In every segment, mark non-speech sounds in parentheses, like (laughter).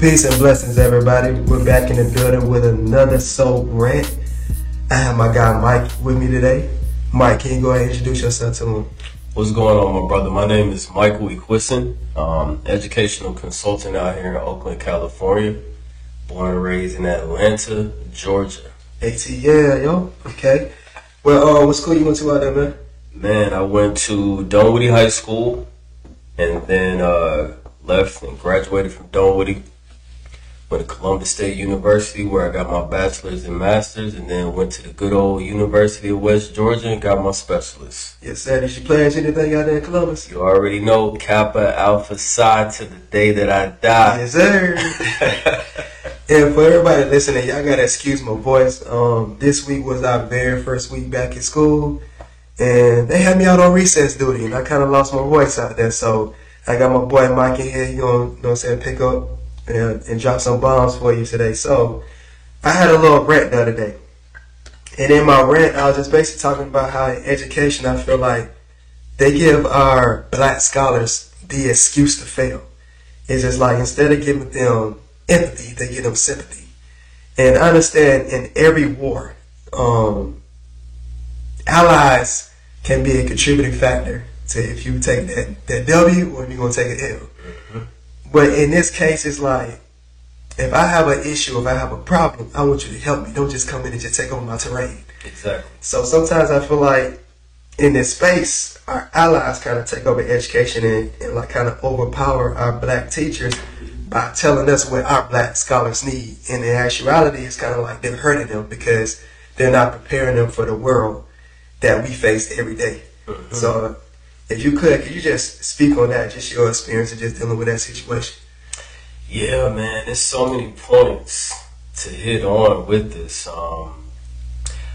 Peace and blessings, everybody. We're back in the building with another Soul Rant. I have my guy Mike with me today. Mike, can you go ahead and introduce yourself to him? What's going on, my brother? My name is Michael Equison, um, educational consultant out here in Oakland, California. Born and raised in Atlanta, Georgia. AT, yeah, yo. Okay. Well, uh, what school you went to out there, man? Man, I went to Dunwoody High School and then uh, left and graduated from Dunwoody. Went to Columbus State University where I got my bachelor's and master's, and then went to the good old University of West Georgia and got my specialist. Yes, sir. Did you pledge anything out there in Columbus? You already know Kappa Alpha Psi to the day that I die. Yes, sir. (laughs) and for everybody listening, y'all gotta excuse my voice. Um, this week was our very first week back in school, and they had me out on recess duty, and I kind of lost my voice out there. So I got my boy Mike in here. You know, you know what I'm saying? Pick up and, and drop some bombs for you today. So I had a little rant the other day, and in my rant, I was just basically talking about how in education, I feel like they give our black scholars the excuse to fail. It's just like instead of giving them empathy, they give them sympathy. And I understand in every war, um, allies can be a contributing factor to if you take that, that W or you're going to take an L. Mm-hmm. But in this case, it's like, if I have an issue, if I have a problem, I want you to help me. Don't just come in and just take over my terrain. Exactly. So sometimes I feel like in this space, our allies kind of take over education and, and like kind of overpower our black teachers by telling us what our black scholars need. And in actuality, it's kind of like they're hurting them because they're not preparing them for the world that we face every day. Mm-hmm. So if you could, could you just speak on that, just your experience of just dealing with that situation? Yeah, man, there's so many points to hit on with this. Um,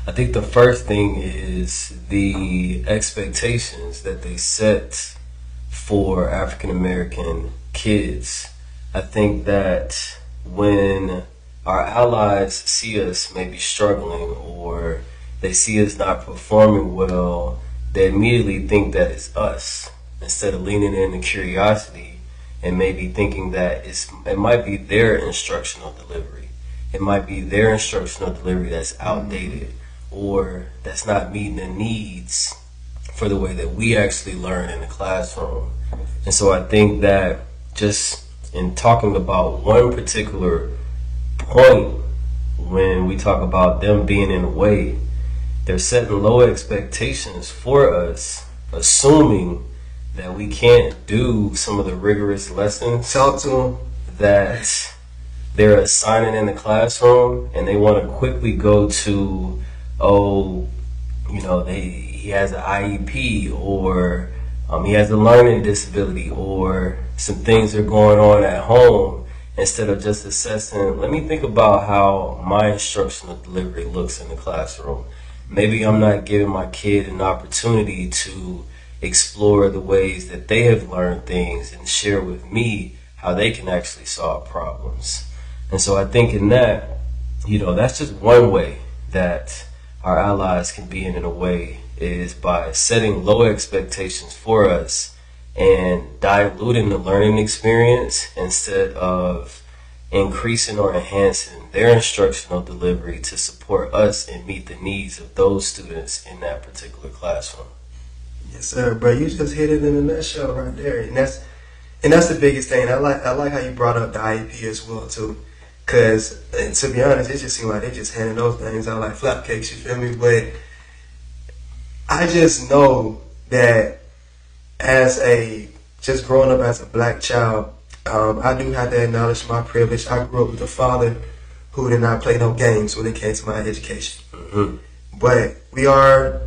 I think the first thing is the expectations that they set for African American kids. I think that when our allies see us maybe struggling or they see us not performing well, they immediately think that it's us instead of leaning into curiosity and maybe thinking that it's it might be their instructional delivery. It might be their instructional delivery that's outdated or that's not meeting the needs for the way that we actually learn in the classroom. And so I think that just in talking about one particular point when we talk about them being in a way, they're setting low expectations for us, assuming that we can't do some of the rigorous lessons Talk to them. that they're assigning in the classroom and they want to quickly go to oh you know they he has an IEP or um, he has a learning disability or some things are going on at home instead of just assessing let me think about how my instructional delivery looks in the classroom maybe I'm not giving my kid an opportunity to explore the ways that they have learned things and share with me how they can actually solve problems. And so I think in that, you know, that's just one way that our allies can be in in a way is by setting low expectations for us and diluting the learning experience instead of increasing or enhancing their instructional delivery to support us and meet the needs of those students in that particular classroom. Yes, sir, bro. You just hit it in a nutshell right there, and that's and that's the biggest thing. I like I like how you brought up the IEP as well too, because to be honest, it just seems like they just handing those things out like flapcakes. You feel me? But I just know that as a just growing up as a black child, um, I do have to acknowledge my privilege. I grew up with a father who did not play no games when it came to my education. Mhm. But we are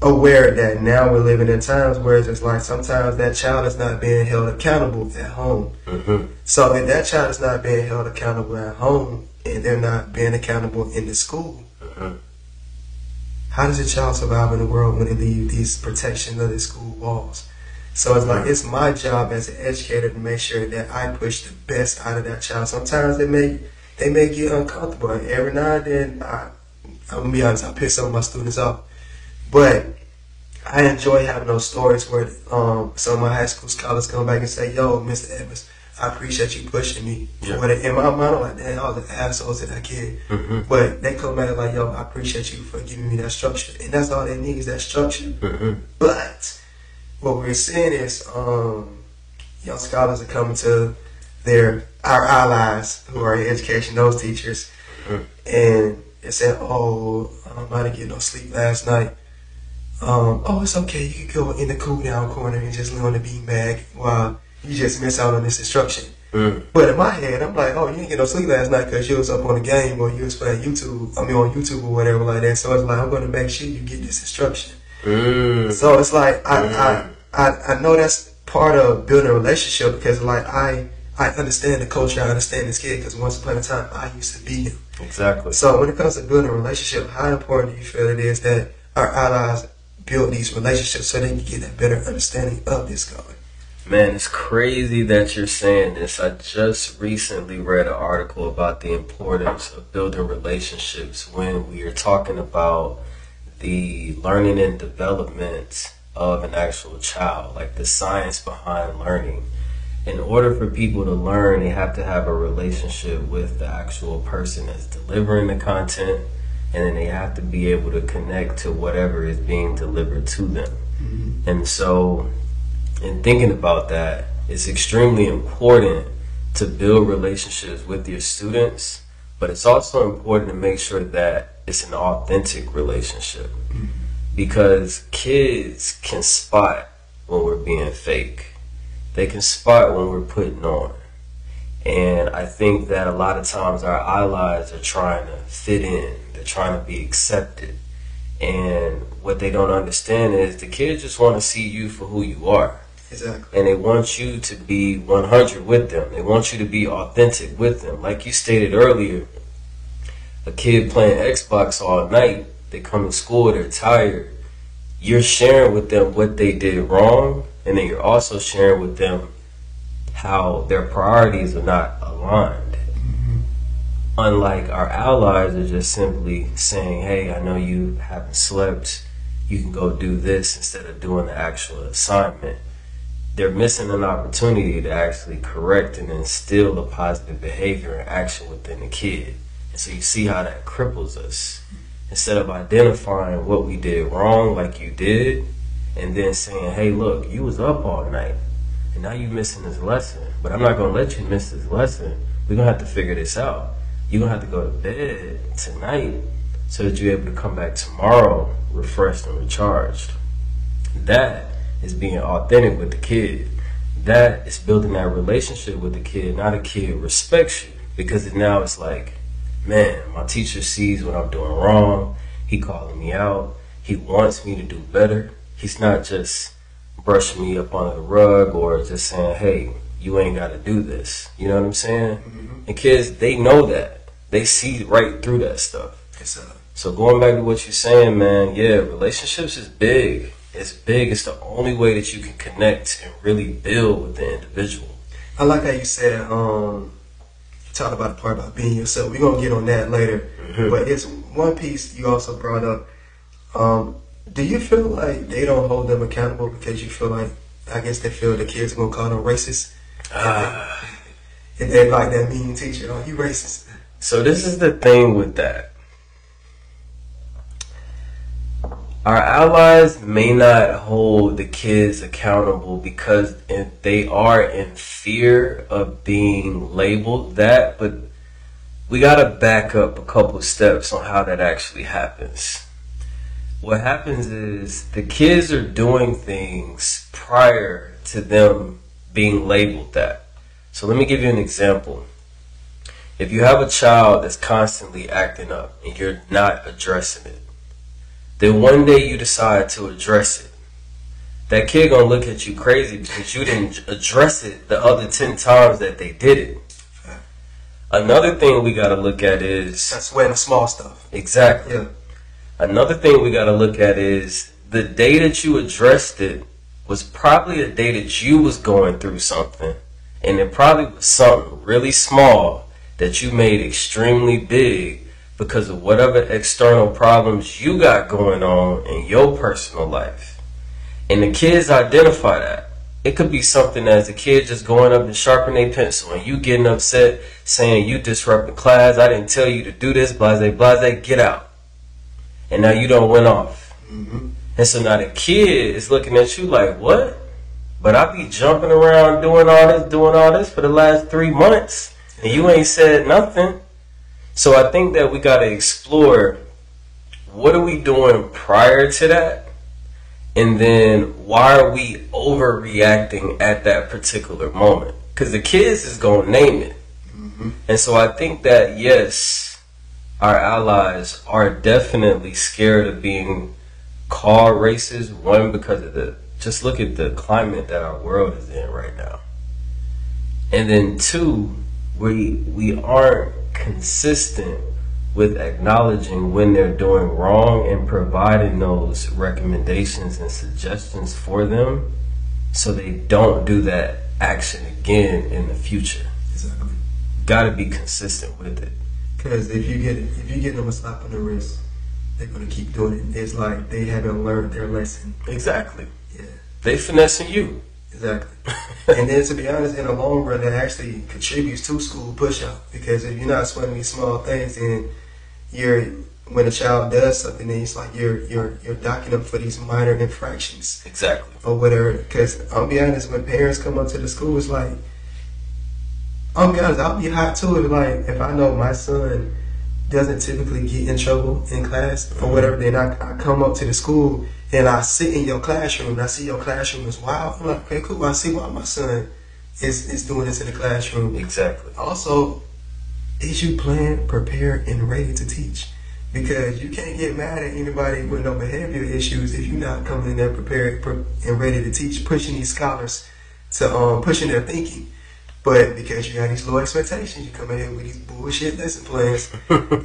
aware that now we're living in times where it's just like sometimes that child is not being held accountable at home. Mhm. So if that child is not being held accountable at home and they're not being accountable in the school, Mhm. how does a child survive in the world when they leave these protections of the school walls? So it's like it's my job as an educator to make sure that I push the best out of that child. Sometimes they may they may get uncomfortable. And every now and then, I, I'm gonna be honest, I piss some of my students off, but I enjoy having those stories where um, some of my high school scholars come back and say, "Yo, Mr. Evans, I appreciate you pushing me. Yeah. But in my mind, I'm like, damn, all the assholes in that kid. Mm-hmm. But they come back like, yo, I appreciate you for giving me that structure. And that's all they need is that structure. Mm-hmm. But what we're seeing is um, young scholars are coming to their our allies who are in education, those teachers, Mhm. and they're saying, "Oh, I didn't get no sleep last night. Um, oh, it's okay. You can go in the cool down corner and just lay on the beanbag while you just miss out on this instruction." Mm. But in my head, I'm like, "Oh, you didn't get no sleep last night because you was up on the game or you was playing YouTube. I mean, on YouTube or whatever like that." So it's like, I'm going to make sure you get this instruction. Mm. So it's like I, I I I know that's part of building a relationship because like I I understand the culture, I understand this kid because once upon a time I used to be him. Exactly. So when it comes to building a relationship, how important do you feel it is that our allies build these relationships so they can get a better understanding of this guy? Man, it's crazy that you're saying this. I just recently read an article about the importance of building relationships when we are talking about the learning and development of an actual child, like the science behind learning. In order for people to learn, they have to have a relationship with the actual person that's delivering the content, and then they have to be able to connect to whatever is being delivered to them. Mm-hmm. And so, in thinking about that, it's extremely important to build relationships with your students, but it's also important to make sure that it's an authentic relationship because kids can spot when we're being fake. They can spot when we're putting on. And I think that a lot of times our allies are trying to fit in, they're trying to be accepted. And what they don't understand is the kids just want to see you for who you are Exactly. and they want you to be 100 with them. They want you to be authentic with them. Like you stated earlier, a kid playing Xbox all night, they come to school, they're tired. You're sharing with them what they did wrong, and then you're also sharing with them how their priorities are not aligned. Mm-hmm. Unlike our allies are just simply saying, hey, I know you haven't slept, you can go do this instead of doing the actual assignment they're missing an opportunity to actually correct and instill a positive behavior and action within the kid. And so you see how that cripples us. Instead of identifying what we did wrong, like you did, and then saying, hey, look, you was up all night, and now you missing this lesson. But I'm not going to let you miss this lesson. We're going to have to figure this out. You're going to have to go to bed tonight so that you're able to come back tomorrow refreshed and recharged. That is being authentic with the kid. That is building that relationship with the kid. Not a kid respects you because now it's like, man, my teacher sees what I'm doing wrong. He calling me out. He wants me to do better. He's not just brushing me up under the rug or just saying, hey, you ain't got to do this. You know what I'm saying? And kids, they know that. They see right through that stuff. Uh, So going back to what you're saying, man, yeah, relationships is big. It's big. It's the only way that you can connect and really build with the individual. I like how you said um you talked about the part about being yourself. We're gonna get on that later. Mhm. But it's one piece you also brought up. Um, do you feel like they don't hold them accountable because you feel like I guess they feel the kids are gonna call them racist? Ah. If they like that mean teacher, oh you racist. So this is the thing with that. Our allies may not hold the kids accountable because they are in fear of being labeled that, but we gotta back up a couple steps on how that actually happens. What happens is the kids are doing things prior to them being labeled that. So let me give you an example. If you have a child that's constantly acting up and you're not addressing it, then one day you decide to address it. That kid gonna look at you crazy because you didn't address it the other ten times that they did it. Another thing we gotta look at is That's when the small stuff. exactly. Yeah. Another thing we gotta look at is the day that you addressed it was probably a day that you was going through something, and it probably was something really small that you made extremely big because of whatever external problems you got going on in your personal life. And the kids identify that. it could be something as a kid just going up and sharpening a pencil and you getting upset saying you disrupting class. I didn't tell you to do this, blase, blase, get out. And now you don't went off. Mm-hmm. And so now the kid is looking at you like, what? But I be jumping around doing all this, doing all this for the last three months, and you ain't said nothing. So I think that we got to explore what are we doing prior to that, and then why are we overreacting at that particular moment? Because the kids is gonna name it, Mm-hmm. and so I think that yes, our allies are definitely scared of being car races. One because of the just look at the climate that our world is in right now. And then two, we we aren't consistent with acknowledging when they're doing wrong and providing those recommendations and suggestions for them so they don't do that action again in the future. Exactly. Got to be consistent with it. Because if you get if you get them a slap on the wrist, they're gonna keep doing it. It's like they haven't learned their lesson. Exactly. Yeah, They finessing you. Exactly. (laughs) and then to be honest, in the long run, that actually contributes to school push out. Because if you're not sweating these small things, then you're when a child does something, then it's like you're you're you're docking them for these minor infractions Exactly. or whatever. Because I'll be honest, when parents come up to the school, it's like I'll be honest, I'll be hot too. If like if I know my son doesn't typically get in trouble in class or whatever, then I, I come up to the school and I sit in your classroom and I see your classroom is wild. I'm like, okay, cool. I see why my son is is doing this in the classroom. Exactly. Also, is you plan, prepared, and ready to teach? Because you can't get mad at anybody with no behavior issues if you're not coming in there prepared and ready to teach, pushing these scholars to um pushing their thinking. But because you have these low expectations, you come in here with these bullshit lesson plans, (laughs) and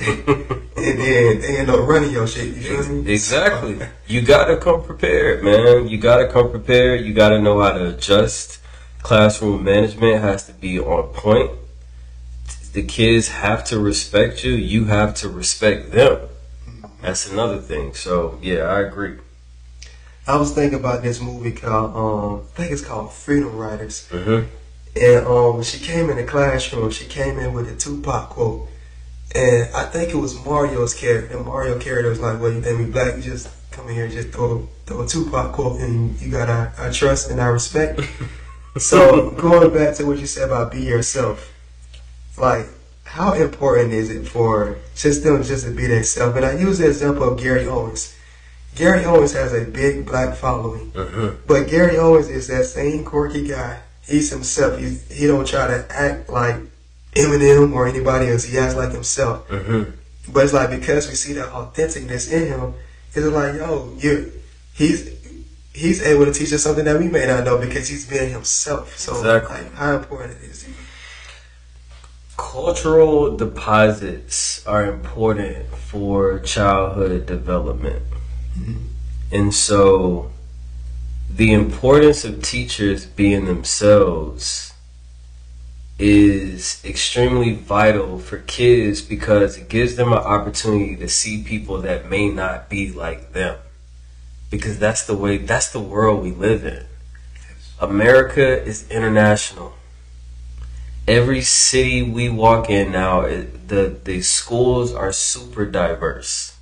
then they end up running your shit. You feel me? Exactly. You gotta come prepared, man. You gotta come prepared. You gotta know how to adjust. Classroom management has to be on point. The kids have to respect you. You have to respect them. That's another thing. So yeah, I agree. I was thinking about this movie called um, I think it's called Freedom Writers. hmm And um, when she came in the classroom, she came in with a Tupac quote. And I think it was Mario's character. And Mario character was like, well, you think we black? You just come in here and just throw, throw a Tupac quote and you got our, our trust and our respect. (laughs) so going back to what you said about be yourself, like, how important is it for just them just to be themselves? And I use the example of Gary Owens. Gary Owens has a big black following. hmm But Gary Owens is that same quirky guy. He's himself. He he don't try to act like Eminem or anybody else. He acts like himself. hmm But it's like because we see that authenticness in him, it's like yo, you he's he's able to teach us something that we may not know because he's being himself. So Exactly. like, how important is it? Cultural deposits are important for childhood development. And so the importance of teachers being themselves is extremely vital for kids because it gives them an opportunity to see people that may not be like them. Because that's the way, that's the world we live in. America is international. Every city we walk in now, the, the schools are super diverse.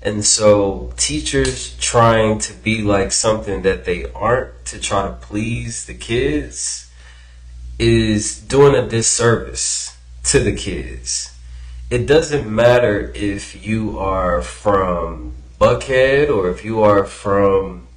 And so teachers trying to be like something that they aren't to try to please the kids is doing a disservice to the kids. It doesn't matter if you are from Buckhead or if you are from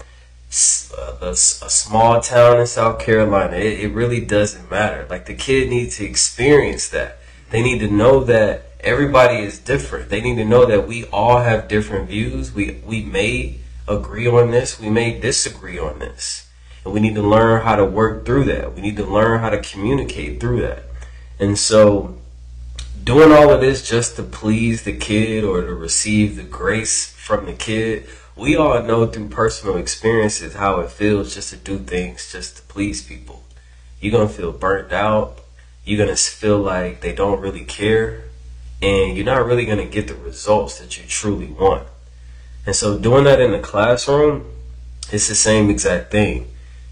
a small town in South Carolina. It, it really doesn't matter. Like the kid needs to experience that. They need to know that everybody is different. They need to know that we all have different views. We we may agree on this, we may disagree on this. And we need to learn how to work through that. We need to learn how to communicate through that. And so doing all of this just to please the kid or to receive the grace from the kid, we all know through personal experiences how it feels just to do things just to please people. You're going to feel burnt out. You're going to feel like they don't really care. And you're not really going to get the results that you truly want. And so doing that in the classroom, it's the same exact thing.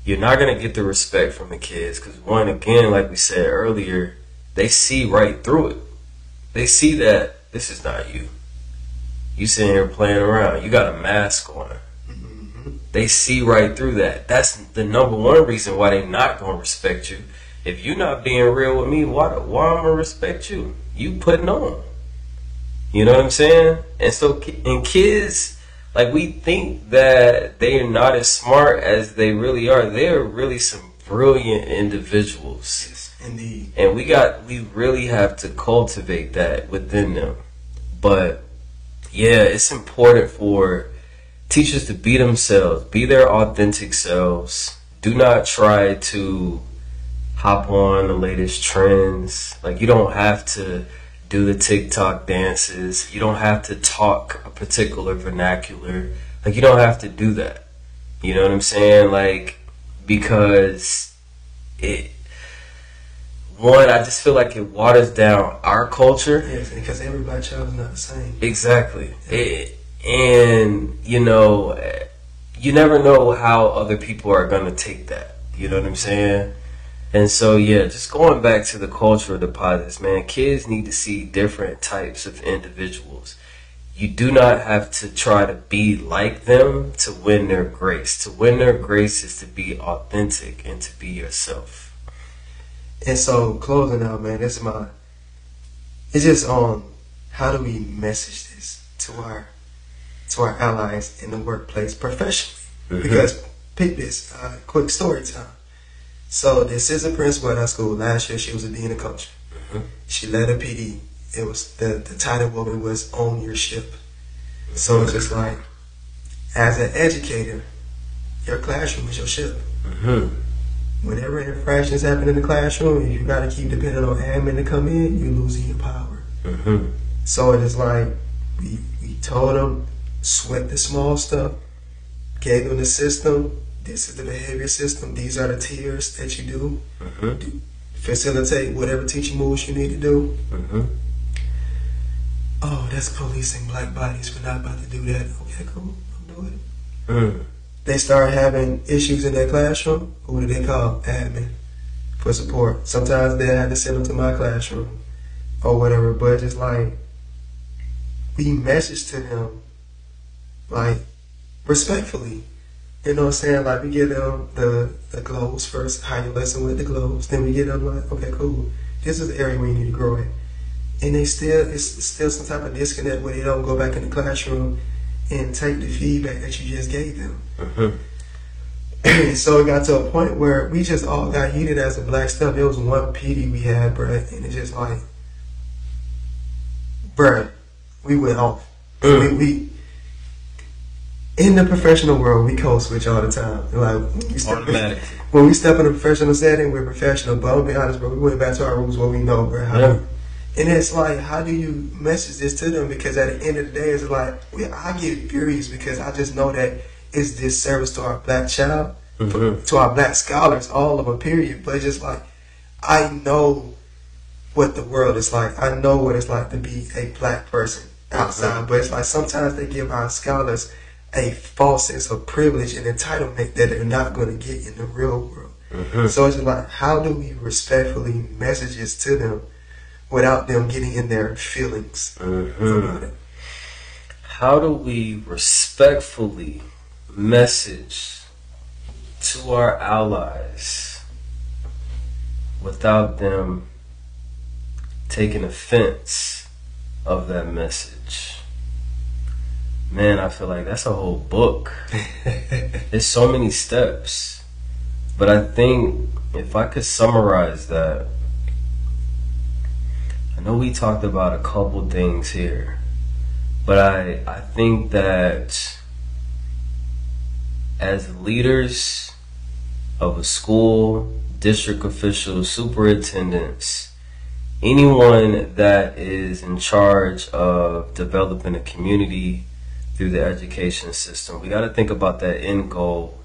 you're not gonna get the respect from the kids because one, again, like we said earlier, they see right through it. They see that this is not you. You sitting here playing around. You got a mask on. Mm-hmm. They see right through that. That's the number one reason why they're not gonna respect you. If you're not being real with me, why why I'm gonna respect you? You putting on. You know what I'm saying? And so, and kids, like we think that they are not as smart as they really are. They're really some brilliant individuals. Yes, indeed. And we got, we really have to cultivate that within them. But yeah, it's important for teachers to be themselves, be their authentic selves. Do not try to hop on the latest trends. Like you don't have to do the TikTok dances. You don't have to talk a particular vernacular. Like you don't have to do that. You know what I'm saying? Like because it one, I just feel like it waters down our culture. Yes, because every black child is not the same. Exactly. It, and, you know, you never know how other people are going to take that. You know what I'm saying? And so, yeah, just going back to the cultural deposits, man, kids need to see different types of individuals. You do not have to try to be like them to win their grace. To win their grace is to be authentic and to be yourself. And so closing out, man, this is my it's just on how do we message this to our to our allies in the workplace professionally? Mm-hmm. Because pick this, uh, quick story time. So the assistant principal at our school last year, she was a dean of culture. Mm-hmm. She led a PD. It was the the title woman was own your ship. Mm-hmm. So it's just like as an educator, your classroom is your ship. Mm-hmm whenever infractions happen in the classroom, you got to keep depending on admin to come in, you're losing your power. Mm-hmm. So it is like we, we told them, sweat the small stuff, gave them the system. This is the behavior system. These are the tiers that you do. Mm-hmm. do facilitate whatever teaching moves you need to do. Mm-hmm. Oh, that's policing black bodies. We're not about to do that. Okay, cool. I'm doing it. Mm they start having issues in their classroom, who do they call? Admin for support. Sometimes they have to send them to my classroom or whatever, but it's like we message to them like respectfully. You know what I'm saying? Like we give them the, the globes first, how you listen with the globes. Then we get them like, okay, cool. This is the area where you need to grow in. And they still, it's still some type of disconnect where they don't go back in the classroom and take the feedback that you just gave them. Mm-hmm. (clears throat) so it got to a point where we just all got heated as a black stuff. It was one PD we had, bro, and it's just like, bro, we went off. Mm. We, we, in the professional world, we code switch all the time. Like we step, (laughs) when we step in a professional setting, we're professional. But I'll be honest, bro, we went back to our rules, what we know, bro. How yeah. And it's like, how do you message this to them? Because at the end of the day, it's like, I get furious because I just know that it's this service to our black child, mm-hmm. to our black scholars, all of them, period. But it's just like, I know what the world is like. I know what it's like to be a black person outside. Mm-hmm. But it's like sometimes they give our scholars a false sense of privilege and entitlement that they're not going to get in the real world. Mm-hmm. So it's like, how do we respectfully messages to them? without them getting in their feelings mm-hmm. How do we respectfully message to our allies without them taking offense of that message? Man, I feel like that's a whole book. (laughs) There's so many steps. But I think if I could summarize that, I know we talked about a couple things here, but I I think that as leaders of a school, district officials, superintendents, anyone that is in charge of developing a community through the education system, we got to think about that end goal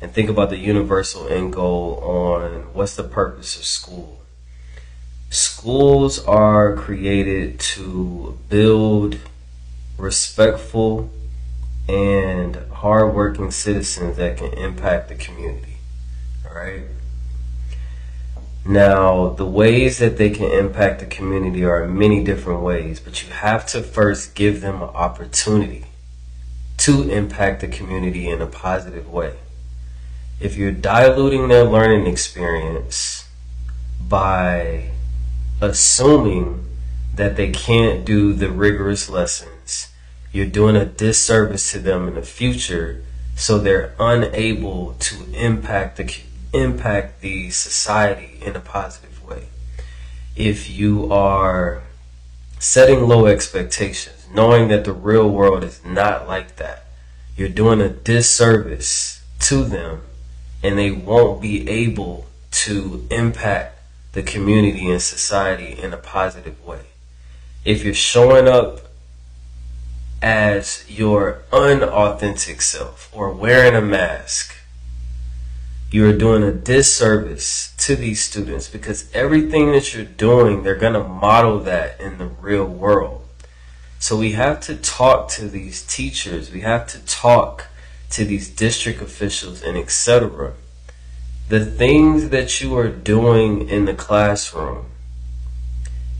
and think about the universal end goal on what's the purpose of school Schools are created to build respectful and hardworking citizens that can impact the community. All right. Now, the ways that they can impact the community are many different ways, but you have to first give them an opportunity to impact the community in a positive way. If you're diluting their learning experience by assuming that they can't do the rigorous lessons, you're doing a disservice to them in the future so they're unable to impact the impact the society in a positive way. If you are setting low expectations, knowing that the real world is not like that, you're doing a disservice to them and they won't be able to impact the community and society in a positive way. If you're showing up as your unauthentic self or wearing a mask, you are doing a disservice to these students because everything that you're doing, they're going to model that in the real world. So we have to talk to these teachers, we have to talk to these district officials and etc. The things that you are doing in the classroom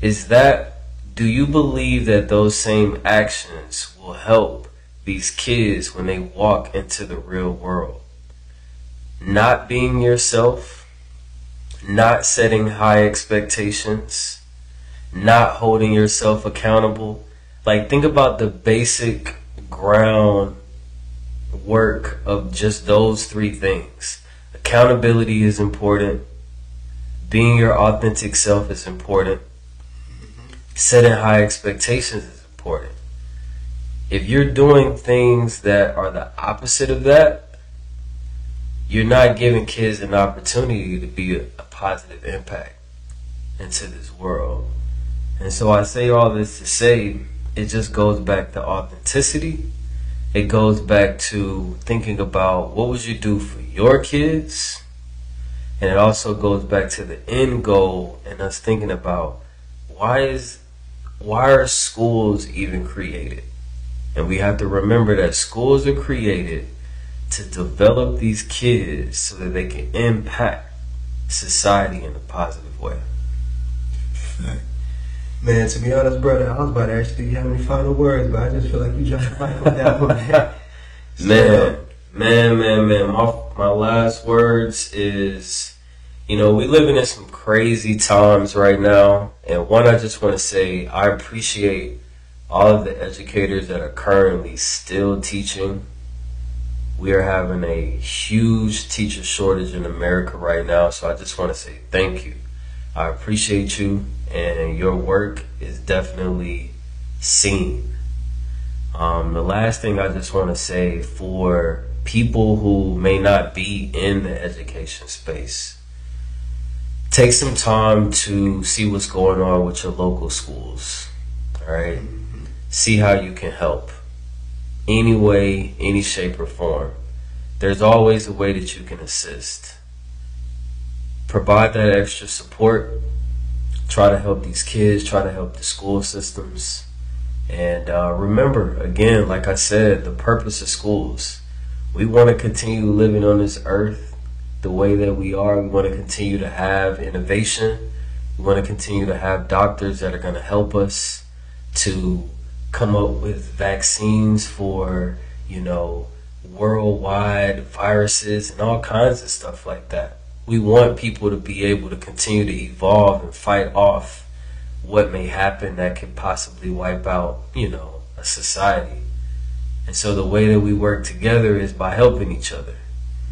is that do you believe that those same actions will help these kids when they walk into the real world? Not being yourself, not setting high expectations, not holding yourself accountable. Like, think about the basic ground work of just those three things. Accountability is important. Being your authentic self is important setting high expectations is important. If you're doing things that are the opposite of that, you're not giving kids an opportunity to be a, positive impact into this world. And so I say all this to say it just goes back to authenticity. It goes back to thinking about what would you do for your kids? And it also goes back to the end goal and us thinking about why is why are schools even created? And we have to remember that schools are created to develop these kids so that they can impact society in a positive way. Man, to be honest, brother, I was about to ask you, do you have any final words, but I just feel like you dropped the mic on that one, (laughs) man. man, man, man, man. My, my last words is you know, we living in some crazy times right now. And one, I just want to say I appreciate all of the educators that are currently still teaching. We are having a huge teacher shortage in America right now. So I just want to say thank you. I appreciate you, and your work is definitely seen. Um, the last thing I just want to say for people who may not be in the education space take some time to see what's going on with your local schools. All right? See how you can help. Any way, any shape or form. There's always a way that you can assist. Provide that extra support. Try to help these kids, try to help the school systems. And uh, remember, again, like I said, the purpose of schools. We want to continue living on this earth the way that we are. We want to continue to have innovation. We want to continue to have doctors that are going to help us to come up with vaccines for, you know, worldwide viruses and all kinds of stuff like that. We want people to be able to continue to evolve and fight off what may happen that could possibly wipe out, you know, a society. And so the way that we work together is by helping each other.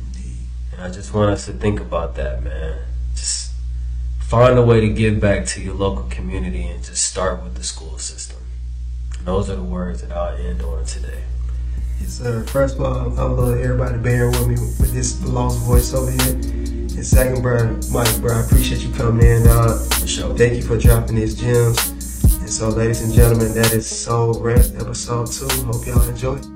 Indeed. And I just want us to think about that, man. Just find a way to give back to your local community and just start with the school system. And those are the words that I'll end on today. Yes, sir. First of all, I'm gonna let everybody bear with me with this lost voice over here. And second, bro, Mike, bro, I appreciate you coming in, dog. For sure. Thank you for dropping these gems. And so, ladies and gentlemen, that is Soul Rant episode two. Hope y'all enjoy.